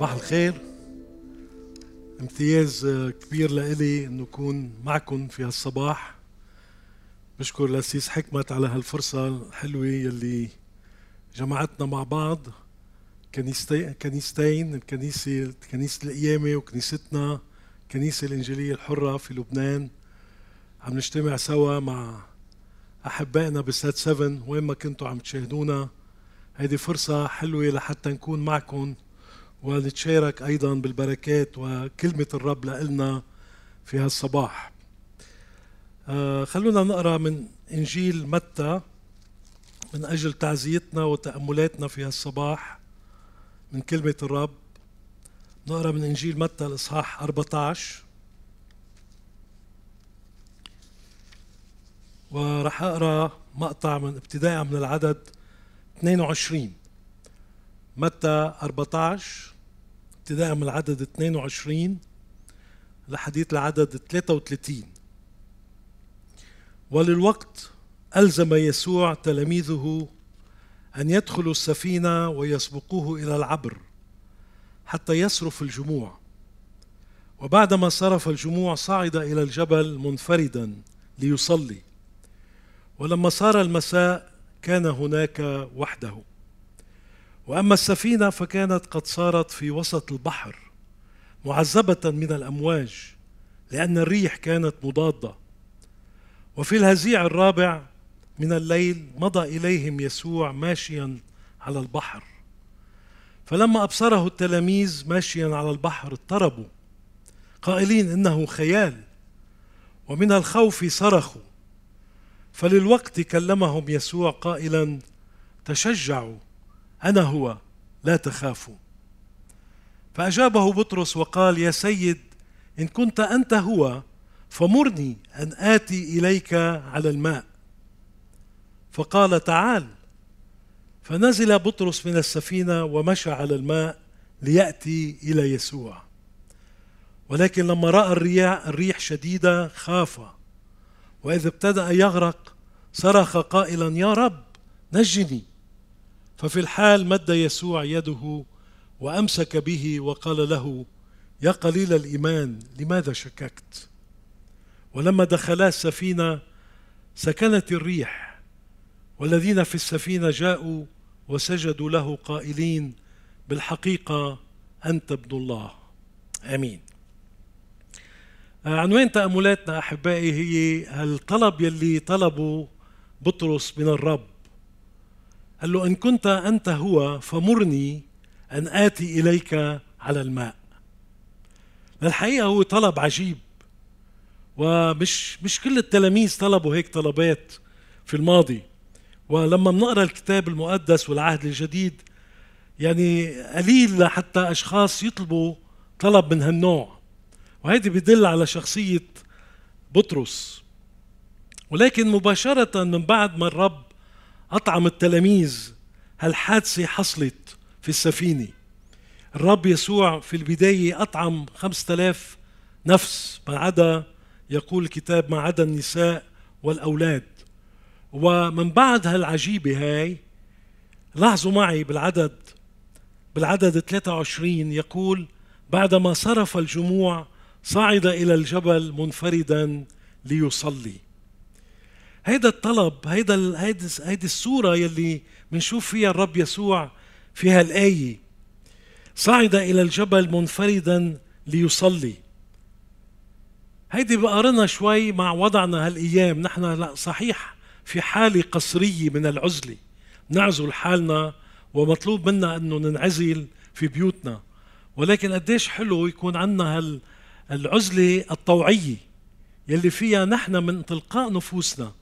صباح الخير. امتياز كبير لإلي انه اكون معكم في هالصباح. بشكر الأسيس حكمت على هالفرصة الحلوة يلي جمعتنا مع بعض. كنيستين الكنيسة كنيسة القيامة وكنيستنا الكنيسة الإنجيلية الحرة في لبنان. عم نجتمع سوا مع أحبائنا بسات 7 وين ما كنتوا عم تشاهدونا. هيدي فرصة حلوة لحتى نكون معكم ونتشارك أيضا بالبركات وكلمة الرب لنا في هالصباح. آه خلونا نقرأ من إنجيل متى من أجل تعزيتنا وتأملاتنا في هالصباح من كلمة الرب. نقرأ من إنجيل متى الإصحاح 14 وراح أقرأ مقطع من ابتداء من العدد 22 متى 14 ابتداء من العدد 22 لحديث العدد 33 وللوقت ألزم يسوع تلاميذه أن يدخلوا السفينة ويسبقوه إلى العبر حتى يصرف الجموع. وبعدما صرف الجموع صعد إلى الجبل منفردا ليصلي. ولما صار المساء كان هناك وحده. وأما السفينة فكانت قد صارت في وسط البحر معذبة من الأمواج لأن الريح كانت مضادة. وفي الهزيع الرابع من الليل مضى إليهم يسوع ماشيا على البحر. فلما أبصره التلاميذ ماشيا على البحر اضطربوا قائلين إنه خيال ومن الخوف صرخوا. فللوقت كلمهم يسوع قائلا تشجعوا. أنا هو لا تخافوا. فأجابه بطرس وقال يا سيد إن كنت أنت هو فمرني أن آتي إليك على الماء. فقال تعال. فنزل بطرس من السفينة ومشى على الماء ليأتي إلى يسوع. ولكن لما رأى الرياح الريح شديدة خاف. واذ ابتدأ يغرق صرخ قائلا يا رب نجني. ففي الحال مد يسوع يده وأمسك به وقال له يا قليل الإيمان لماذا شككت؟ ولما دخلا السفينة سكنت الريح والذين في السفينة جاءوا وسجدوا له قائلين بالحقيقة أنت ابن الله. آمين. عنوان تأملاتنا أحبائي هي الطلب يلي طلبه بطرس من الرب. قال له إن كنت أنت هو فمرني أن آتي إليك على الماء. الحقيقة هو طلب عجيب ومش مش كل التلاميذ طلبوا هيك طلبات في الماضي. ولما بنقرأ الكتاب المقدس والعهد الجديد يعني قليل لحتى أشخاص يطلبوا طلب من هالنوع. وهيدي بدل على شخصية بطرس. ولكن مباشرة من بعد ما الرب أطعم التلاميذ. هالحادثة حصلت في السفينة. الرب يسوع في البداية أطعم خمسة آلاف نفس ما عدا يقول الكتاب ما عدا النساء والأولاد. ومن بعد هالعجيبة هاي لاحظوا معي بالعدد بالعدد 23 يقول بعدما صرف الجموع صعد إلى الجبل منفردا ليصلي. هيدا الطلب هيدا هيدي الصورة يلي بنشوف فيها الرب يسوع في هالآية صعد إلى الجبل منفردا ليصلي. هيدي بقارنها شوي مع وضعنا هالأيام. نحن لا صحيح في حالة قصرية من العزلة. نعزل حالنا ومطلوب منا أنه ننعزل في بيوتنا. ولكن قديش حلو يكون عندنا هالعزلة الطوعية يلي فيها نحن من تلقاء نفوسنا.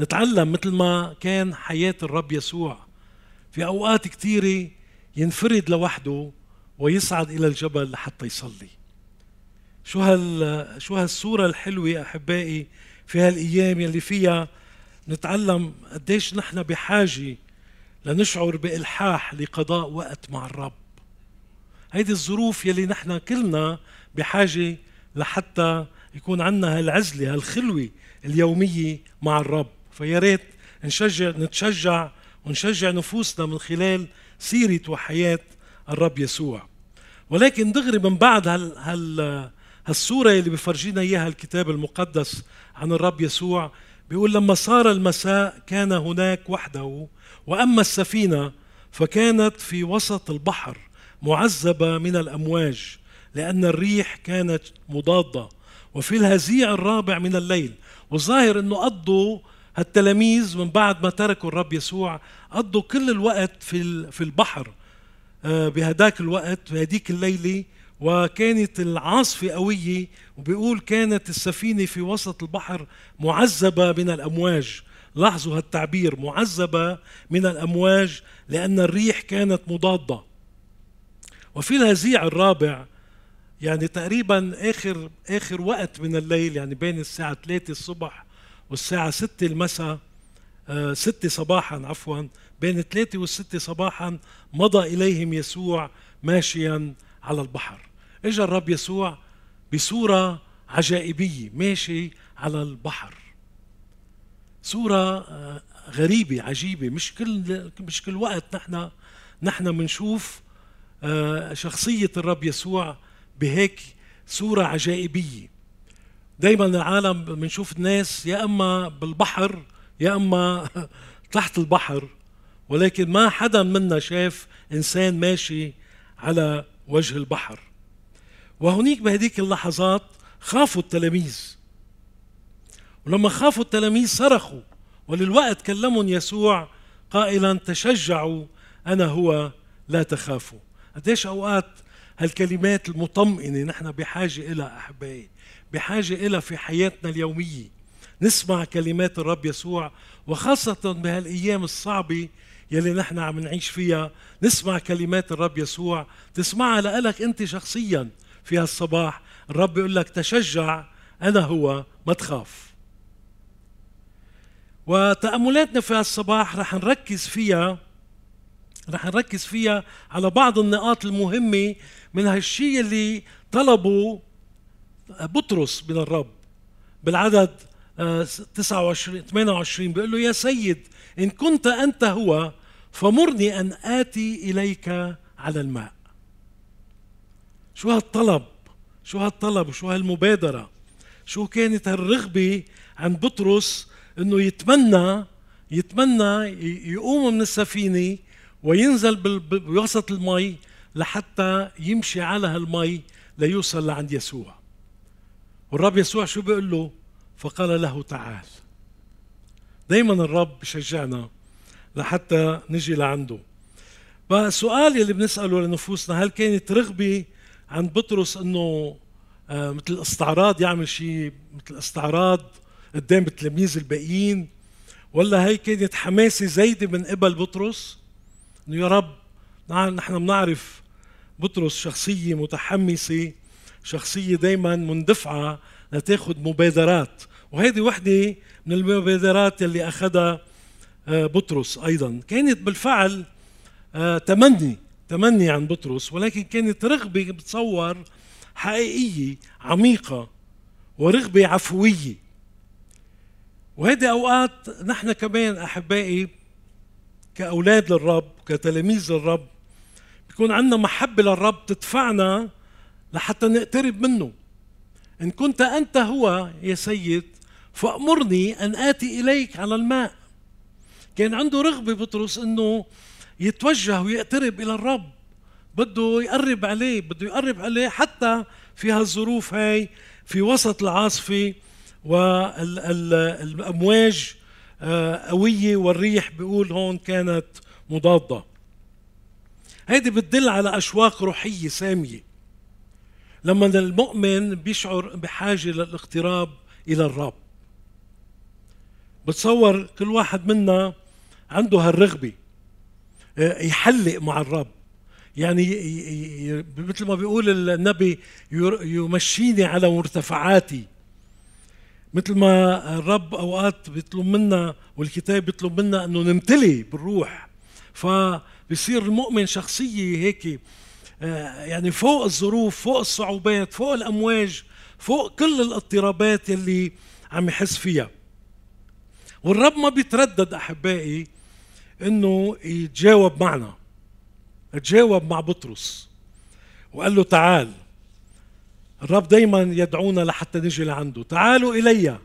نتعلم مثل ما كان حياة الرب يسوع. في أوقات كثيرة ينفرد لوحده ويصعد إلى الجبل لحتى يصلي. شو هال شو هالصورة الحلوة أحبائي في هالأيام يلي فيها نتعلم قديش نحن بحاجة لنشعر بإلحاح لقضاء وقت مع الرب. هيدي الظروف يلي نحن كلنا بحاجة لحتى يكون عندنا هالعزلة هالخلوة اليومية مع الرب. فيا ريت نشجع نتشجع ونشجع نفوسنا من خلال سيرة وحياة الرب يسوع. ولكن دغري من بعد هال هال هالصورة اللي بفرجينا إياها الكتاب المقدس عن الرب يسوع بيقول لما صار المساء كان هناك وحده وأما السفينة فكانت في وسط البحر معذبة من الأمواج لأن الريح كانت مضادة. وفي الهزيع الرابع من الليل والظاهر أنه قضوا التلاميذ من بعد ما تركوا الرب يسوع قضوا كل الوقت في في البحر آه، بهداك الوقت بهديك الليلة وكانت العاصفة قوية وبيقول كانت السفينة في وسط البحر معذبة من الأمواج. لاحظوا هالتعبير معذبة من الأمواج لأن الريح كانت مضادة. وفي الهزيع الرابع يعني تقريبا آخر آخر وقت من الليل يعني بين الساعة 3 الصبح والساعة 6 المساء آه 6 صباحا عفوا بين 3 والستة صباحا مضى إليهم يسوع ماشيا على البحر. اجى الرب يسوع بصورة عجائبية ماشي على البحر. صورة آه، غريبة عجيبة. مش كل مش كل وقت نحن نحن بنشوف آه، شخصية الرب يسوع بهيك صورة عجائبية. دايما العالم بنشوف الناس يا إما بالبحر يا إما تحت البحر. ولكن ما حدا منا شاف إنسان ماشي على وجه البحر. وهنيك بهديك اللحظات خافوا التلاميذ. ولما خافوا التلاميذ صرخوا. وللوقت كلمهم يسوع قائلا تشجعوا أنا هو لا تخافوا. قديش أوقات هالكلمات المطمئنة نحن بحاجة إلى أحبائي. بحاجة إلى في حياتنا اليومية. نسمع كلمات الرب يسوع وخاصة بهالأيام الصعبة يلي نحن عم نعيش فيها نسمع كلمات الرب يسوع. تسمعها لك أنت شخصيا في هالصباح. الرب يقول لك تشجع أنا هو ما تخاف. وتأملاتنا في هالصباح رح نركز فيها رح نركز فيها على بعض النقاط المهمة من هالشيء اللي طلبه بطرس من الرب بالعدد 29 آه، 28 بيقول له يا سيد إن كنت أنت هو فمرني أن آتي إليك على الماء. شو هالطلب؟ شو هالطلب؟ وشو هالمبادرة؟ شو كانت هالرغبة عند بطرس إنه يتمنى يتمنى يقوم من السفينة وينزل بوسط المي لحتى يمشي على هالمي ليوصل لعند يسوع. والرب يسوع شو بيقول له؟ فقال له تعال. دايما الرب بشجعنا لحتى نجي لعنده. فالسؤال اللي بنسأله لنفوسنا هل كانت رغبة عند بطرس إنه آه، مثل استعراض يعمل شيء مثل استعراض قدام التلاميذ الباقيين؟ ولا هي كانت حماسة زايدة من قبل بطرس؟ إنه يا رب نحن بنعرف بطرس شخصية متحمسة شخصية دائما مندفعة لتاخذ مبادرات. وهذه وحدة من المبادرات اللي أخذها آه، بطرس أيضا. كانت بالفعل آه، تمني تمني عن بطرس ولكن كانت رغبة بتصور حقيقية عميقة ورغبة عفوية. وهذه أوقات نحن كمان أحبائي كأولاد للرب كتلاميذ للرب بيكون عندنا محبة للرب تدفعنا لحتى نقترب منه. إن كنت أنت هو يا سيد فأمرني أن آتي إليك على الماء. كان عنده رغبة بطرس إنه يتوجه ويقترب إلى الرب. بده يقرب عليه بده يقرب عليه حتى في هالظروف هاي في وسط العاصفة والامواج آه، قوية والريح بيقول هون كانت مضادة. هيدي بتدل على أشواق روحية سامية. لما المؤمن بيشعر بحاجة للاقتراب إلى الرب. بتصور كل واحد منا عنده هالرغبة آه، يحلق مع الرب. يعني مثل ما بيقول النبي يمشيني على مرتفعاتي. مثل ما الرب أوقات بيطلب منا والكتاب بيطلب منا إنه نمتلي بالروح. فبصير المؤمن شخصية هيك يعني فوق الظروف فوق الصعوبات فوق الأمواج فوق كل الاضطرابات يلي عم يحس فيها. والرب ما بيتردد أحبائي إنه يتجاوب معنا. تجاوب مع بطرس. وقال له تعال. الرب دايما يدعونا لحتى نجي لعنده. تعالوا إلي.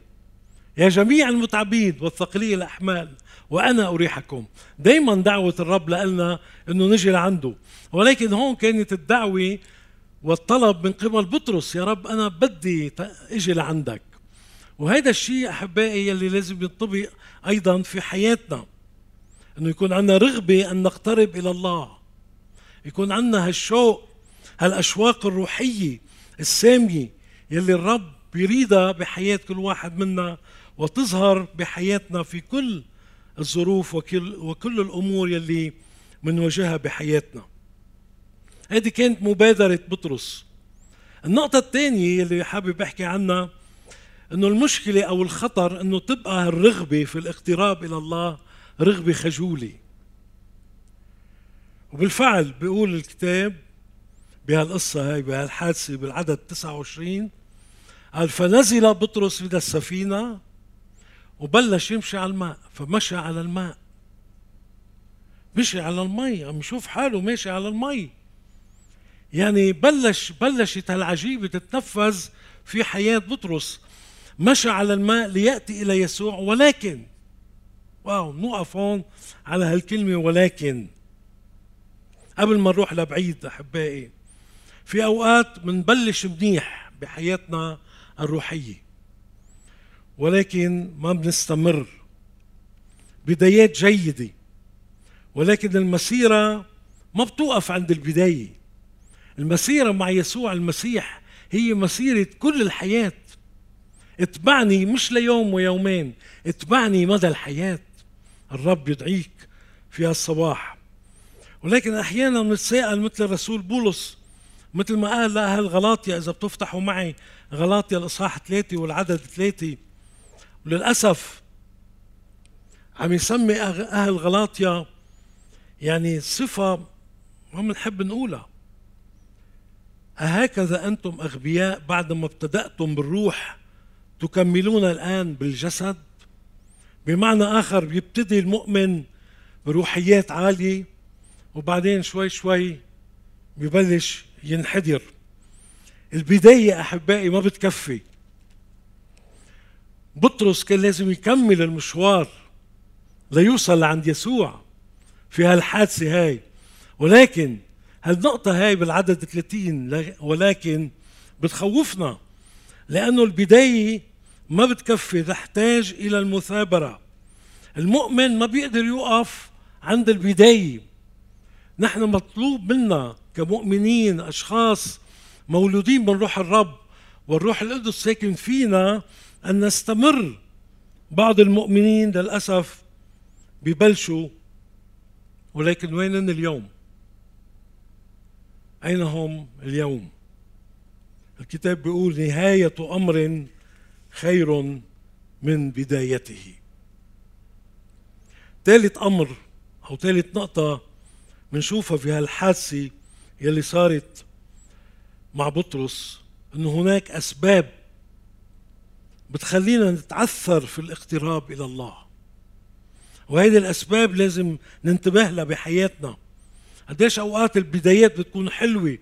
يا جميع المتعبين والثقلي الأحمال وأنا أريحكم. دايما دعوة الرب لنا أنه نجي لعنده. ولكن هون كانت الدعوة والطلب من قبل بطرس يا رب أنا بدي أجي لعندك. وهذا الشيء أحبائي يلي لازم ينطبق أيضا في حياتنا. أنه يكون عندنا رغبة أن نقترب إلى الله. يكون عندنا هالشوق هالأشواق الروحية السامية يلي الرب يريدها بحياة كل واحد منا. وتظهر بحياتنا في كل الظروف وكل, وكل الأمور يلي منواجهها بحياتنا. هذه كانت مبادرة بطرس. النقطة الثانية اللي حابب أحكي عنها إنه المشكلة أو الخطر إنه تبقى الرغبه في الاقتراب إلى الله رغبة خجولة. وبالفعل بيقول الكتاب بهالقصة هاي بهالحادثة بالعدد 29 قال فنزل بطرس من السفينة وبلش يمشي على الماء فمشى على الماء. مشي على المي عم يشوف حاله ماشي على المي. يعني بلش بلشت هالعجيبة تتنفذ في حياة بطرس. مشى على الماء ليأتي إلى يسوع ولكن واو نوقف هون على هالكلمة ولكن. قبل ما نروح لبعيد أحبائي في أوقات بنبلش منيح بحياتنا الروحية. ولكن ما بنستمر. بدايات جيدة. ولكن المسيرة ما بتوقف عند البداية. المسيرة مع يسوع المسيح هي مسيرة كل الحياة. اتبعني مش ليوم ويومين اتبعني مدى الحياة. الرب يدعيك في هالصباح. ولكن أحيانا بنتساءل مثل الرسول بولس مثل ما قال لأهل غلاطيا إذا بتفتحوا معي غلاطيا الأصحاح ثلاثة والعدد ثلاثة وللاسف عم يسمي أهل غلاطيا يعني صفة ما بنحب نقولها. أهكذا أنتم أغبياء بعدما ابتدأتم بالروح تكملون الآن بالجسد؟ بمعنى آخر بيبتدي المؤمن بروحيات عالية وبعدين شوي شوي ببلش ينحدر. البداية أحبائي ما بتكفي. بطرس كان لازم يكمل المشوار ليوصل لعند يسوع في هالحادثة هاي. ولكن هالنقطة هاي بالعدد 30 ولكن بتخوفنا لأنه البداية ما بتكفي تحتاج إلى المثابرة. المؤمن ما بيقدر يوقف عند البداية. نحن مطلوب منا كمؤمنين أشخاص مولودين من روح الرب والروح القدس ساكن فينا أن نستمر. بعض المؤمنين للأسف ببلشوا ولكن وين اليوم؟ أين هم اليوم؟ الكتاب بيقول نهاية أمر خير من بدايته. ثالث أمر أو ثالث نقطة بنشوفها في هالحادثة يلي صارت مع بطرس أنه هناك أسباب بتخلينا نتعثر في الاقتراب إلى الله. وهذه الأسباب لازم ننتبه لها بحياتنا. قديش أوقات البدايات بتكون حلوة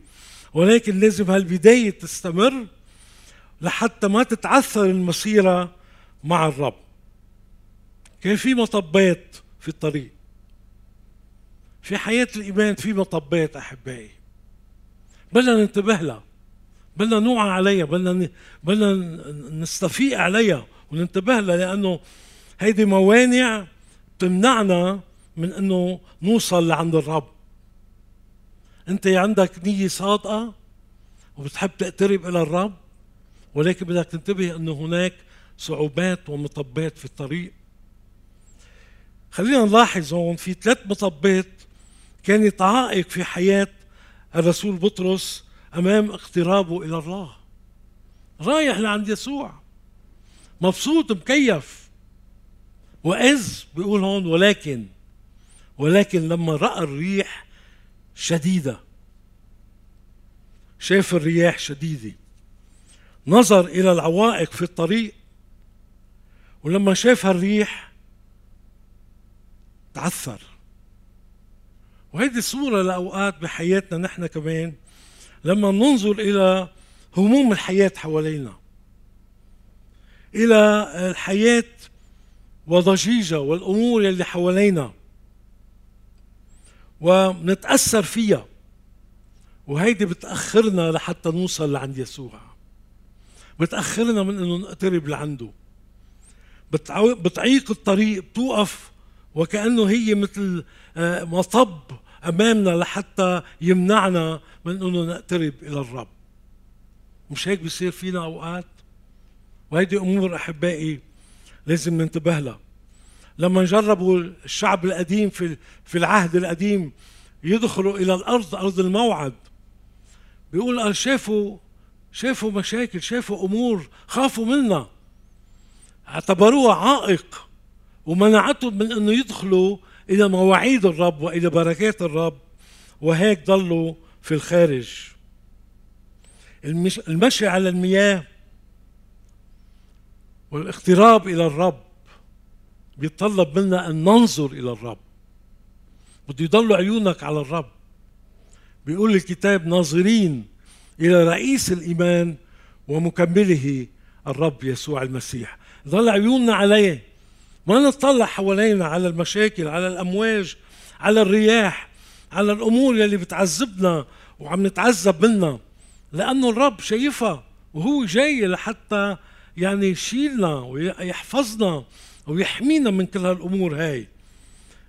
ولكن لازم هالبداية تستمر لحتى ما تتعثر المسيرة مع الرب. كان في مطبات في الطريق. في حياة الإيمان في مطبات أحبائي. بدنا ننتبه لها. بدنا نوعى عليها بدنا بدنا نستفيق عليها وننتبه لها لأنه هيدي موانع تمنعنا من أنه نوصل لعند الرب. أنت عندك نية صادقة وبتحب تقترب إلى الرب ولكن بدك تنتبه أنه هناك صعوبات ومطبات في الطريق. خلينا نلاحظ هون في ثلاث مطبات كانت عائق في حياة الرسول بطرس أمام اقترابه إلى الله. رايح لعند يسوع. مبسوط مكيف. وإذ بيقول هون ولكن ولكن لما رأى الريح شديدة. شاف الرياح شديدة. نظر إلى العوائق في الطريق. ولما شاف هالريح تعثر. وهيدي صورة لأوقات بحياتنا نحن كمان. لما ننظر إلى هموم الحياة حوالينا إلى الحياة وضجيجها والأمور اللي حوالينا ونتأثر فيها وهيدي بتأخرنا لحتى نوصل لعند يسوع. بتأخرنا من إنه نقترب لعنده. بتعيق الطريق بتوقف وكأنه هي مثل آه، مطب أمامنا لحتى يمنعنا من أنه نقترب إلى الرب. مش هيك بيصير فينا أوقات؟ وهيدي أمور أحبائي لازم ننتبه لها. لما جربوا الشعب القديم في في العهد القديم يدخلوا إلى الأرض أرض الموعد بيقول قال شافوا شافوا مشاكل شافوا أمور خافوا منها. اعتبروها عائق ومنعتهم من أنه يدخلوا إلى مواعيد الرب والى بركات الرب وهيك ضلوا في الخارج. المشي على المياه والاقتراب إلى الرب بيتطلب منا أن ننظر إلى الرب. بده يضل عيونك على الرب. بيقول الكتاب ناظرين إلى رئيس الإيمان ومكمله الرب يسوع المسيح. ضل عيوننا عليه. ما نطلع حوالينا على المشاكل على الأمواج على الرياح على الأمور يلي بتعذبنا وعم نتعذب منها. لأنه الرب شايفها وهو جاي لحتى يعني يشيلنا ويحفظنا ويحمينا من كل هالأمور هاي.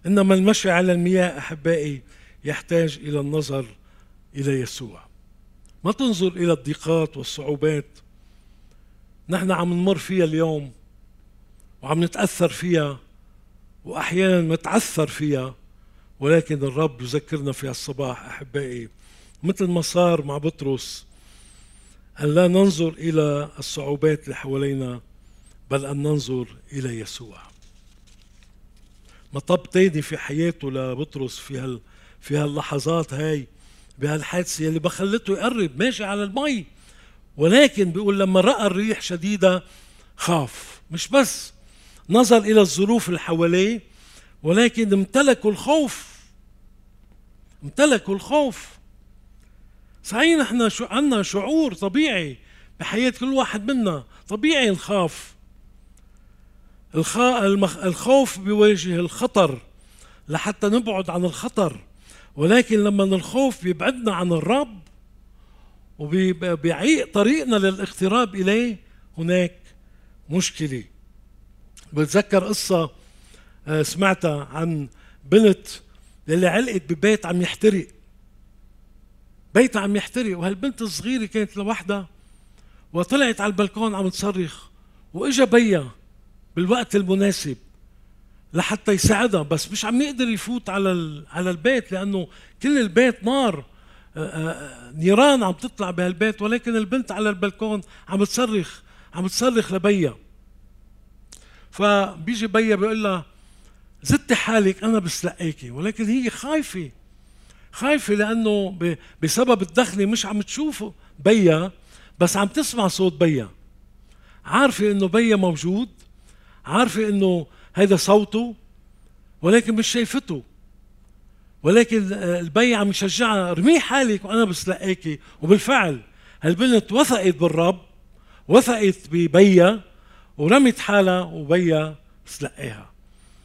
إنما المشي على المياه أحبائي يحتاج إلى النظر إلى يسوع. ما تنظر إلى الضيقات والصعوبات. نحن عم نمر فيها اليوم. وعم نتأثر فيها واحيانا نتعثر فيها ولكن الرب يذكرنا في الصباح أحبائي مثل ما صار مع بطرس أن لا ننظر إلى الصعوبات اللي حوالينا بل أن ننظر إلى يسوع. مطب تاني في حياته لبطرس في هال في هاللحظات هاي بهالحادثة اللي بخلته يقرب ماشي على المي ولكن بيقول لما رأى الريح شديدة خاف. مش بس نظر إلى الظروف اللي حواليه ولكن امتلكوا الخوف. امتلكوا الخوف. صحيح نحن شو عندنا شعور طبيعي بحياة كل واحد منا طبيعي نخاف. الخوف بيواجه الخطر لحتى نبعد عن الخطر. ولكن لما الخوف بيبعدنا عن الرب وبيعيق طريقنا للاقتراب إليه هناك مشكلة. بتذكر قصة آه، سمعتها عن بنت اللي علقت ببيت عم يحترق. بيت عم يحترق وهالبنت الصغيرة كانت لوحدها وطلعت على البلكون عم تصرخ. وإجا بيها بالوقت المناسب لحتى يساعدها بس مش عم يقدر يفوت على على البيت لأنه كل البيت نار. آه، آه، نيران عم تطلع بهالبيت ولكن البنت على البلكون عم تصرخ عم تصرخ لبيها فبيجي بيا بيقول لها زدتي حالك أنا بسلقيكي. ولكن هي خايفة خايفة لأنه بسبب الدخلة مش عم تشوف بيا بس عم تسمع صوت بيا. عارفة إنه بيا موجود عارفة إنه هذا صوته ولكن مش شايفته. ولكن البي عم يشجعها ارمي حالك وأنا بسلقيكي. وبالفعل هالبنت وثقت بالرب وثقت ببيا ورمت حالها وبيا سلقاها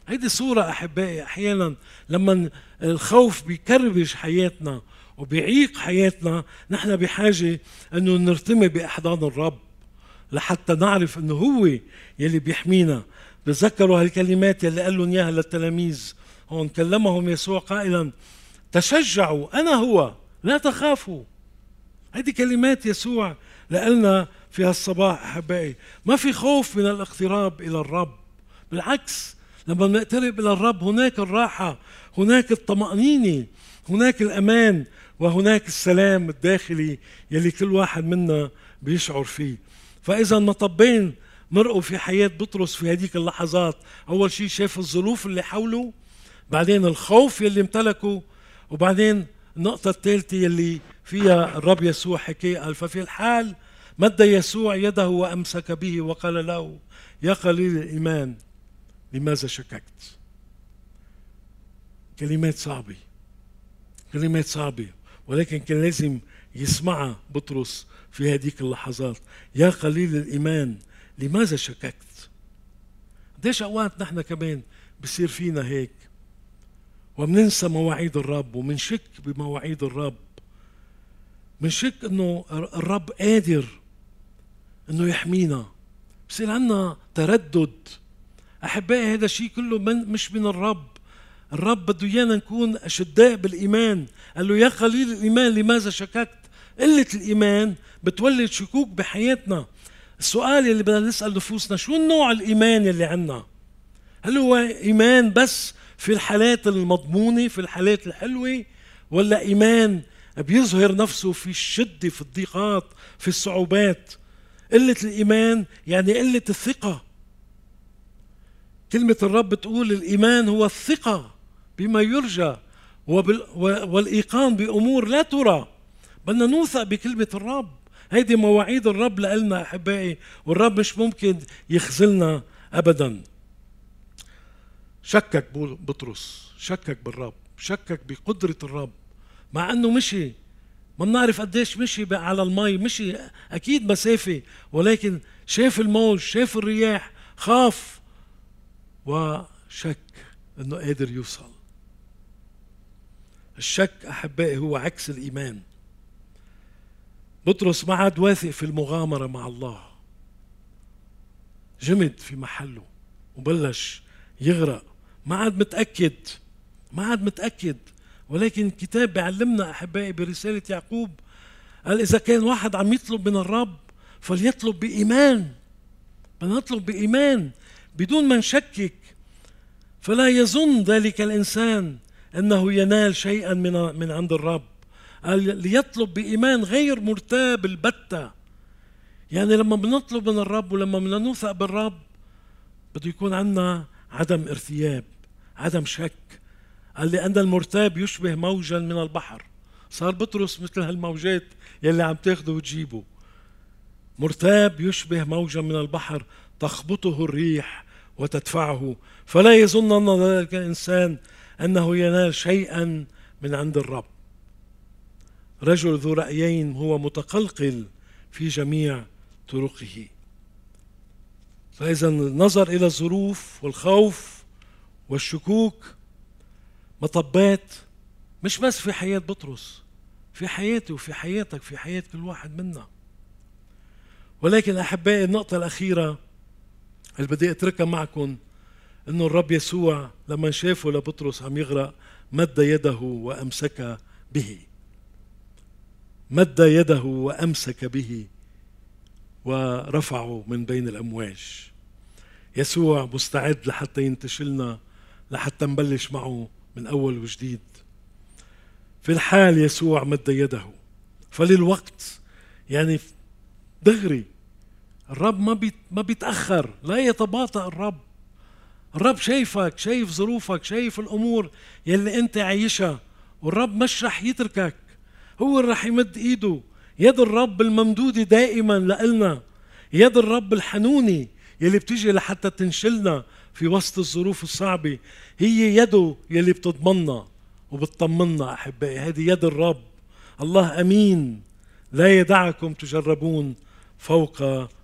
هيدي صورة أحبائي أحيانا لما الخوف بيكربش حياتنا وبيعيق حياتنا نحن بحاجة أنه نرتمي بأحضان الرب لحتى نعرف إنه هو يلي بيحمينا. بتذكروا هالكلمات يلي قال لهم إياها للتلاميذ. هون كلمهم يسوع قائلا تشجعوا أنا هو لا تخافوا. هذه كلمات يسوع لنا في هالصباح أحبائي. ما في خوف من الاقتراب إلى الرب. بالعكس لما نقترب إلى الرب هناك الراحة هناك الطمأنينة هناك الأمان وهناك السلام الداخلي يلي كل واحد منا بيشعر فيه. فإذا مطبين مرقوا في حياة بطرس في هذيك اللحظات. أول شيء شاف الظروف اللي حوله بعدين الخوف يلي امتلكه وبعدين النقطة الثالثة يلي فيها الرب يسوع حكي قال ففي الحال مد يسوع يده وأمسك به وقال له يا قليل الإيمان لماذا شككت؟ كلمات صعبة كلمات صعبة ولكن كان لازم يسمعها بطرس في هذيك اللحظات يا قليل الإيمان لماذا شككت؟ قديش أوقات نحن كمان بصير فينا هيك ومننسى مواعيد الرب ومنشك بمواعيد الرب منشك إنه الرب قادر إنه يحمينا. بصير عندنا تردد. أحبائي هذا الشيء كله من مش من الرب. الرب بده إيانا نكون أشداء بالإيمان. قال له يا قليل الإيمان لماذا شككت؟ قلة الإيمان بتولد شكوك بحياتنا. السؤال اللي بدنا نسأل نفوسنا شو النوع الإيمان اللي عندنا هل هو إيمان بس في الحالات المضمونة في الحالات الحلوة ولا إيمان بيظهر نفسه في الشدة في الضيقات في الصعوبات؟ قلة الإيمان يعني قلة الثقة. كلمة الرب بتقول الإيمان هو الثقة بما يرجى والإيقان بأمور لا ترى. بدنا نوثق بكلمة الرب. هيدي مواعيد الرب لنا أحبائي والرب مش ممكن يخذلنا ابدا. شكك بطرس. شكك بالرب. شكك بقدرة الرب. مع إنه مشي. ما بنعرف قديش مشي على المي. مشي أكيد مسافة ولكن شاف الموج شاف الرياح خاف وشك إنه قادر يوصل. الشك أحبائي هو عكس الإيمان. بطرس ما عاد واثق في المغامرة مع الله. جمد في محله وبلش يغرق. ما عاد متأكد ما عاد متأكد. ولكن الكتاب بيعلمنا أحبائي برسالة يعقوب قال إذا كان واحد عم يطلب من الرب فليطلب بإيمان. بنطلب بإيمان بدون ما نشكك. فلا يظن ذلك الإنسان أنه ينال شيئا من من عند الرب. قال ليطلب بإيمان غير مرتاب البتة. يعني لما بنطلب من الرب ولما بدنا نوثق بالرب بده يكون عندنا عدم ارتياب عدم شك. قال لي أن المرتاب يشبه موجا من البحر. صار بطرس مثل هالموجات يلي عم تاخده وتجيبه. مرتاب يشبه موجا من البحر تخبطه الريح وتدفعه. فلا يظن أن ذلك الإنسان أنه ينال شيئا من عند الرب. رجل ذو رأيين هو متقلقل في جميع طرقه. فإذا النظر إلى الظروف والخوف والشكوك مطبات. مش بس في حياة بطرس في حياتي وفي حياتك في حياة كل واحد منا. ولكن أحبائي النقطة الأخيرة اللي بدي أتركها معكم إنه الرب يسوع لما شافه لبطرس عم يغرق مد يده وأمسك به. مد يده وأمسك به ورفعه من بين الأمواج. يسوع مستعد لحتى ينتشلنا لحتى نبلش معه. من أول وجديد. في الحال يسوع مد يده. فللوقت يعني دغري الرب ما بيت ما بيتأخر لا يتباطأ الرب. الرب شايفك شايف ظروفك شايف الأمور يلي أنت عايشها والرب مش رح يتركك. هو اللي رح يمد إيده. يد الرب الممدودة دائما لإلنا. يد الرب الحنونة يلي بتيجي لحتى تنشلنا في وسط الظروف الصعبة هي يده يلي بتضمننا وبتطمنا أحبائي. هذه يد الرب. الله أمين. لا يدعكم تجربون فوق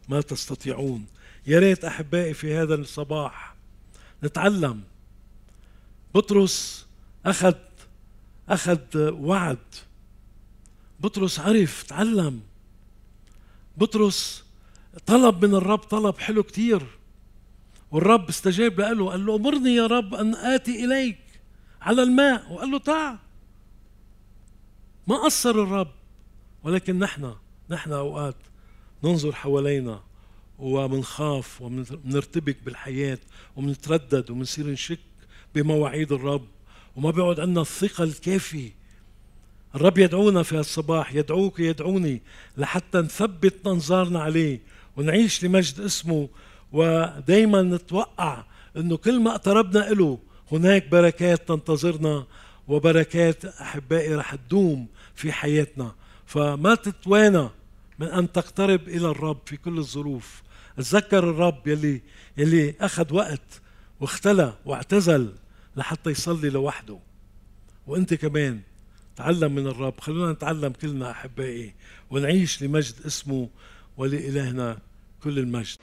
ما تستطيعون. يا ريت أحبائي في هذا الصباح نتعلم. بطرس أخذ أخذ وعد. بطرس عرف تعلم. بطرس طلب من الرب طلب حلو كتير. والرب استجاب له قال له أمرني يا رب أن آتي إليك على الماء. وقال له تعال ما قصر الرب ولكن نحن نحن أوقات ننظر حوالينا ومنخاف ومنرتبك بالحياة ومنتردد ومنصير نشك بمواعيد الرب. وما بيقعد عندنا الثقة الكافية الرب يدعونا في الصباح يدعوك يدعوني لحتى نثبت انظارنا عليه. ونعيش لمجد اسمه ودايما نتوقع إنه كل ما اقتربنا له هناك بركات تنتظرنا وبركات أحبائي رح تدوم في حياتنا. فما تتوانى من أن تقترب إلى الرب في كل الظروف. تذكر الرب يلي يلي أخذ وقت واختلى واعتزل لحتى يصلي لوحده. وأنت كمان تعلم من الرب. خلونا نتعلم كلنا أحبائي ونعيش لمجد اسمه ولإلهنا. كل المجد.